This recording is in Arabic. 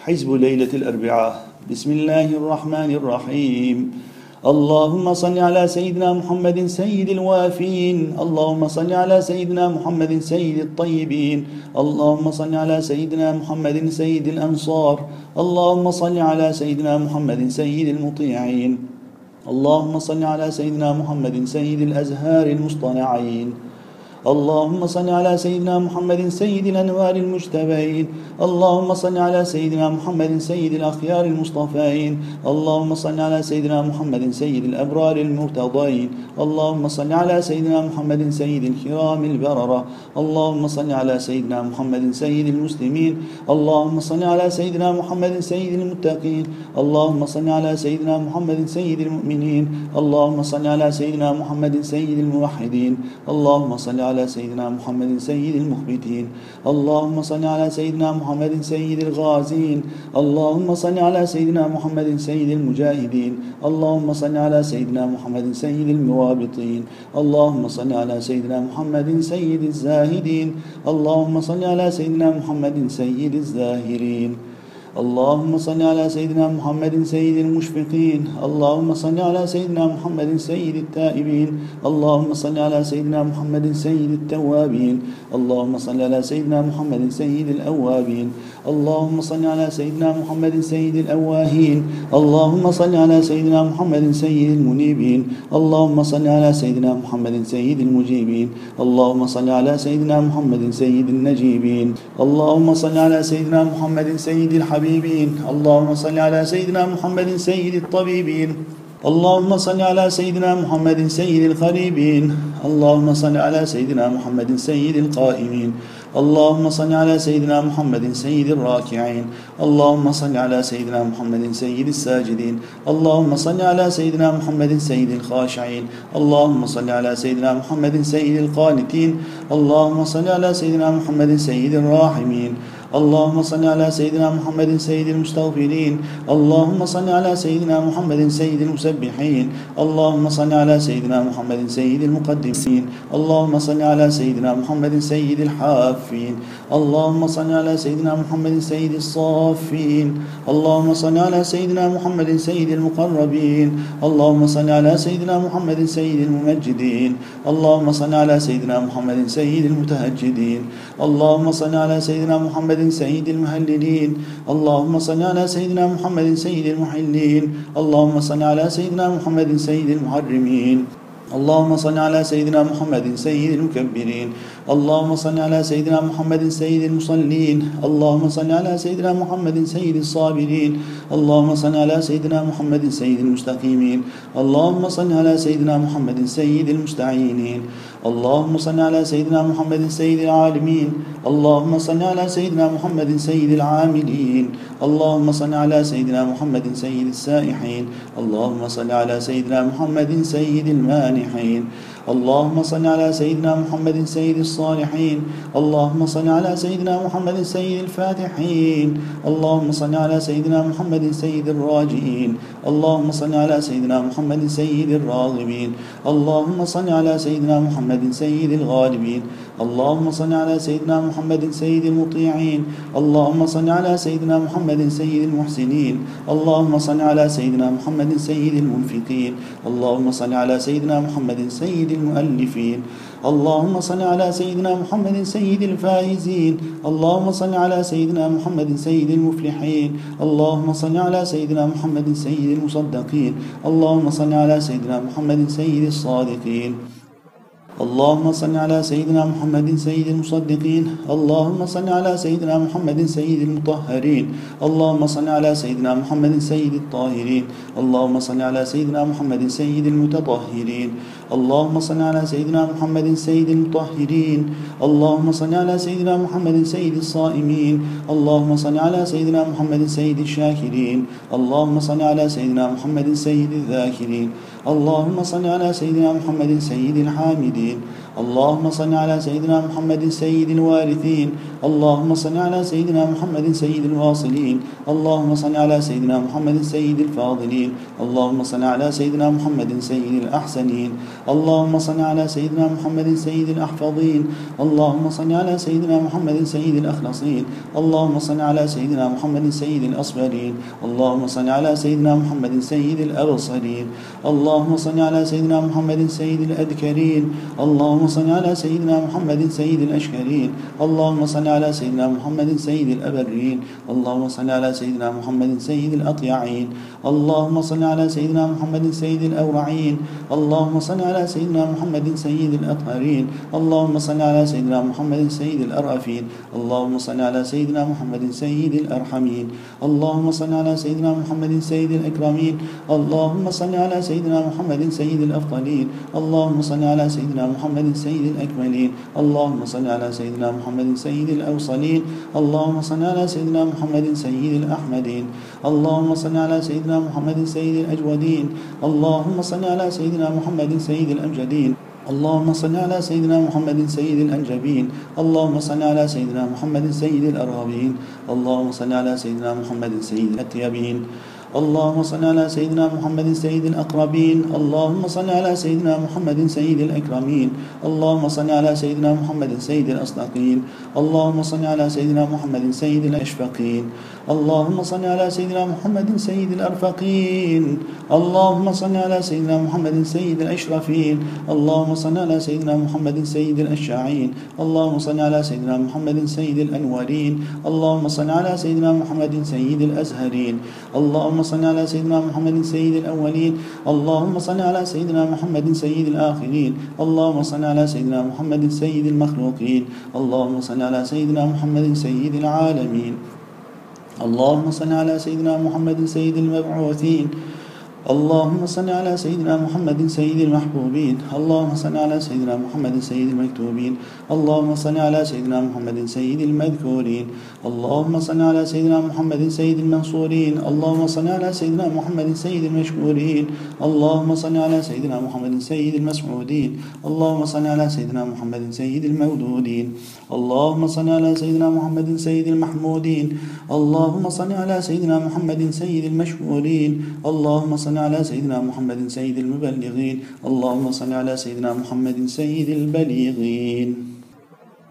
حزب ليلة الأربعاء. بسم الله الرحمن الرحيم. اللهم صل على سيدنا محمد سيد الوافين. اللهم صل على سيدنا محمد سيد الطيبين. اللهم صل على سيدنا محمد سيد الأنصار. اللهم صل على سيدنا محمد سيد المطيعين. اللهم صل على سيدنا محمد سيد الأزهار المصطنعين. اللهم صل على سيدنا محمد سيد الأنوار المجتبين. اللهم صل على سيدنا محمد سيد الأخيار المصطفين. اللهم صل على سيدنا محمد سيد الأبرار المرتضين. اللهم صل على سيدنا محمد سيد الكرام البررة. اللهم صل على سيدنا محمد سيد المسلمين. اللهم صل على سيدنا محمد سيد المتقين. اللهم صل على سيدنا محمد سيد المؤمنين. اللهم صل على سيدنا محمد سيد الموحدين. اللهم صل سيدنا محمد سيد المخبتين. اللهم صل على سيدنا محمد سيد الغازين. اللهم صل على سيدنا محمد سيد المجاهدين. اللهم صل على سيدنا محمد سيد المرابطين اللهم صل على سيدنا محمد سيد الزاهدين. اللهم صل على سيدنا محمد سيد الزاهرين. اللهم صل على سيدنا محمد سيد المشفقين. اللهم صل على سيدنا محمد سيد التائبين. اللهم صل على سيدنا محمد سيد التوابين. اللهم صل على سيدنا محمد سيد الأوابين. اللهم صل على سيدنا محمد سيد الأواهين. اللهم صل على سيدنا محمد سيد المنيبين. اللهم صل على سيدنا محمد سيد المجيبين. اللهم صل على سيدنا محمد سيد النجيبين. اللهم صل على سيدنا محمد سيد الحبيبين. اللهم صل على سيدنا محمد سيد الطبيبين. اللهم صل على سيدنا محمد سيد القريبين. اللهم صل على سيدنا محمد سيد القائمين. اللهم صل على سيدنا محمد سيد الراكعين. اللهم صل على سيدنا محمد سيد الساجدين. اللهم صل على سيدنا محمد سيد الخاشعين. اللهم صل على سيدنا محمد سيد القانتين. اللهم صل على سيدنا محمد سيد الراحمين. اللهم صل على سيدنا محمد سيد المستغفرين. اللهم صل على سيدنا محمد سيد المسبحين. اللهم صل على سيدنا محمد سيد المقدمين. اللهم صل على سيدنا محمد سيد الحافين. اللهم صل على سيدنا محمد سيد الصافين. اللهم صل على سيدنا محمد سيد المقربين. اللهم صل على سيدنا محمد سيد الممجدين اللهم صل على سيدنا محمد سيد المتهجدين. اللهم صل على سيدنا محمد محمد سيد المهللين. اللهم صل على سيدنا محمد سيد المحلين اللهم صل على سيدنا محمد سيد المحرمين. اللهم صل على سيدنا محمد سيد المكبرين. اللهم صل على سيدنا محمد سيد المصلين. اللهم صل على سيدنا محمد سيد الصابرين. اللهم صل على سيدنا محمد سيد المستقيمين. اللهم صل على سيدنا محمد سيد المستعينين. اللهم صل على سيدنا محمد سيد العالمين. اللهم صل على سيدنا محمد سيد العاملين. اللهم صل على سيدنا محمد سيد السائحين. اللهم صل على سيدنا محمد سيد المانحين. اللهم صل على سيدنا محمد سيد الصالحين. اللهم صل على سيدنا محمد سيد الفاتحين. اللهم صل على سيدنا محمد سيد الراجئين اللهم صل على سيدنا محمد سيد الراغبين. اللهم صل على سيدنا محمد سيد الغالبين. اللهم صل على سيدنا محمد سيد المطيعين. اللهم صل على سيدنا محمد سيد المحسنين. اللهم صل على سيدنا محمد سيد المنفقين. اللهم صل على سيدنا محمد سيد المؤلفين اللهم صل على سيدنا محمد سيد الفائزين. اللهم صل على سيدنا محمد سيد المفلحين. اللهم صل على سيدنا محمد سيد المصدقين. اللهم صل على سيدنا محمد سيد الصادقين. اللهم صل على سيدنا محمد سيد المصدقين. اللهم صل على سيدنا محمد سيد المطهرين. اللهم صل على سيدنا محمد سيد الطاهرين. اللهم صل على سيدنا محمد سيد المتطهرين. اللهم صل على سيدنا محمد سيد المطهرين. اللهم صل على سيدنا محمد سيد الصائمين. اللهم صل على سيدنا محمد سيد الشاكرين. اللهم صل على سيدنا محمد سيد الذاكرين. اللهم صل على سيدنا محمد سيد الحامدين. اللهم صل على سيدنا محمد سيد الوارثين. اللهم صل على سيدنا محمد سيد الواصلين. اللهم صل على سيدنا محمد سيد الفاضلين. اللهم صل على سيدنا محمد سيد الأحسنين. اللهم صل على سيدنا محمد سيد الأحفظين. اللهم صل على سيدنا محمد سيد الأخلصين. اللهم صل على سيدنا محمد سيد الأصبرين اللهم صل على سيدنا محمد سيد الأبصرين. اللهم صل على سيدنا محمد سيد الأذكرين. اللهم صل على سيدنا محمد سيد الأشكرين. اللهم صل على سيدنا محمد سيد الأبرين. اللهم صل على سيدنا محمد سيد الأطيعين. اللهم صل على سيدنا محمد سيد الأورعين اللهم صل على سيدنا محمد سيد الأطهرين اللهم صل على سيدنا محمد سيد الأرأفين اللهم صل على سيدنا محمد سيد الأرحمين اللهم صل على سيدنا محمد سيد الأكرمين اللهم صل على سيدنا محمد سيد الأفضلين اللهم صل على سيدنا محمد سيد الأكملين اللهم صل على سيدنا محمد سيد الأوصلين اللهم صل على سيدنا محمد سيد الأحمدين اللهم صل على سيدنا محمد سيد الأجودين. اللهم صل على سيدنا محمد سيد الأمجدين. اللهم صل على سيدنا محمد سيد الأنجبين. اللهم صل على سيدنا محمد سيد الأرغبين اللهم صل على سيدنا محمد سيد الأتيبين اللهم صل على سيدنا محمد سيد الأقربين. اللهم صل على سيدنا محمد سيد الأكرمين. اللهم صل على سيدنا محمد سيد الأصدقين. اللهم صل على سيدنا محمد سيد الأشفقين. اللهم صل على سيدنا محمد سيد الأرفقين. اللهم صل على سيدنا محمد سيد الأشرفين. اللهم صل على سيدنا محمد سيد الأشاعين اللهم صل على سيدنا محمد سيد الأنورين. اللهم صل على سيدنا محمد سيد الأزهرين. اللهم اللهم صل على سيدنا محمد سيد الأولين. اللهم صل على سيدنا محمد سيد الآخرين. اللهم صل على سيدنا محمد سيد المخلوقين. اللهم صل على سيدنا محمد سيد العالمين. اللهم صل على سيدنا محمد سيد المبعوثين. اللهم صل على سيدنا محمد سيد المحبوبين اللهم صل على سيدنا محمد سيد المكتوبين اللهم صل على سيدنا محمد سيد المذكورين اللهم صل على سيدنا محمد سيد المنصورين اللهم صل على سيدنا محمد سيد المشكورين اللهم صل على سيدنا محمد سيد المسعودين اللهم صل على سيدنا محمد سيد المودودين اللهم صل على سيدنا محمد سيد المحمودين اللهم صل على سيدنا محمد سيد المشهورين اللهم صل على سيدنا محمد سيد المبلغين. اللهم صل على سيدنا محمد سيد البليغين